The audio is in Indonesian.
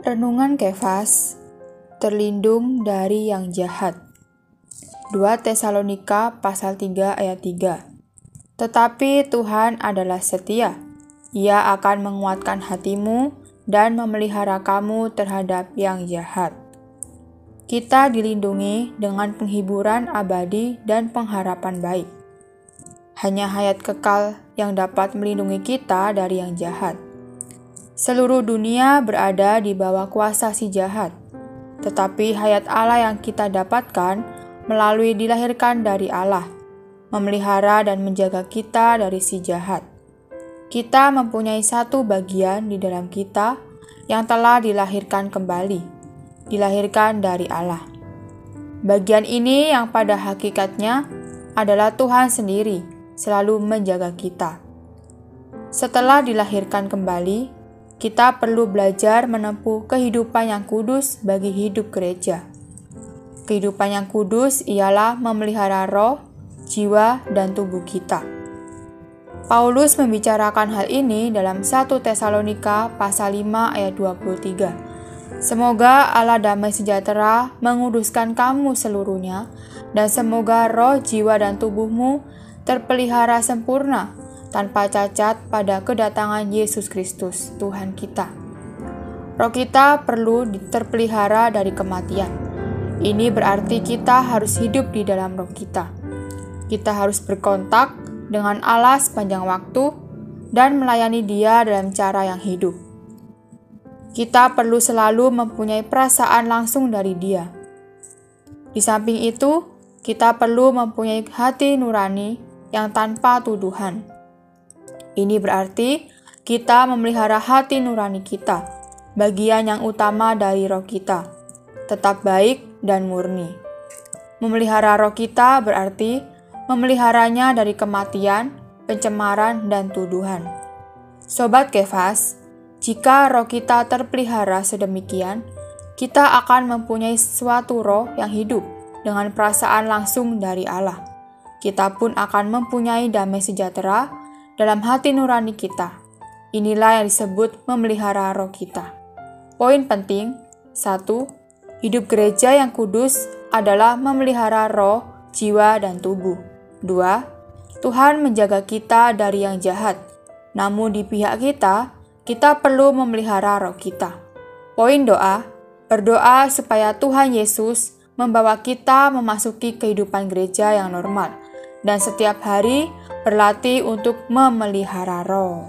Renungan Kefas terlindung dari yang jahat. 2 Tesalonika pasal 3 ayat 3. Tetapi Tuhan adalah setia. Ia akan menguatkan hatimu dan memelihara kamu terhadap yang jahat. Kita dilindungi dengan penghiburan abadi dan pengharapan baik. Hanya hayat kekal yang dapat melindungi kita dari yang jahat. Seluruh dunia berada di bawah kuasa si jahat, tetapi hayat Allah yang kita dapatkan melalui dilahirkan dari Allah, memelihara dan menjaga kita dari si jahat. Kita mempunyai satu bagian di dalam kita yang telah dilahirkan kembali, dilahirkan dari Allah. Bagian ini yang pada hakikatnya adalah Tuhan sendiri selalu menjaga kita. Setelah dilahirkan kembali, kita perlu belajar menempuh kehidupan yang kudus bagi hidup gereja. Kehidupan yang kudus ialah memelihara roh, jiwa, dan tubuh kita. Paulus membicarakan hal ini dalam 1 Tesalonika pasal 5 ayat 23. Semoga Allah damai sejahtera menguduskan kamu seluruhnya, dan semoga roh, jiwa, dan tubuhmu terpelihara sempurna tanpa cacat pada kedatangan Yesus Kristus, Tuhan kita. Roh kita perlu terpelihara dari kematian. Ini berarti kita harus hidup di dalam roh kita. Kita harus berkontak dengan Allah sepanjang waktu dan melayani Dia dalam cara yang hidup. Kita perlu selalu mempunyai perasaan langsung dari Dia. Di samping itu, kita perlu mempunyai hati nurani yang tanpa tuduhan ini berarti kita memelihara hati nurani kita, bagian yang utama dari roh kita, tetap baik dan murni. Memelihara roh kita berarti memeliharanya dari kematian, pencemaran, dan tuduhan. Sobat Kefas, jika roh kita terpelihara sedemikian, kita akan mempunyai suatu roh yang hidup dengan perasaan langsung dari Allah. Kita pun akan mempunyai damai sejahtera dalam hati nurani kita. Inilah yang disebut memelihara roh kita. Poin penting, satu, hidup gereja yang kudus adalah memelihara roh, jiwa, dan tubuh. Dua, Tuhan menjaga kita dari yang jahat. Namun di pihak kita, kita perlu memelihara roh kita. Poin doa, berdoa supaya Tuhan Yesus membawa kita memasuki kehidupan gereja yang normal dan setiap hari berlatih untuk memelihara roh.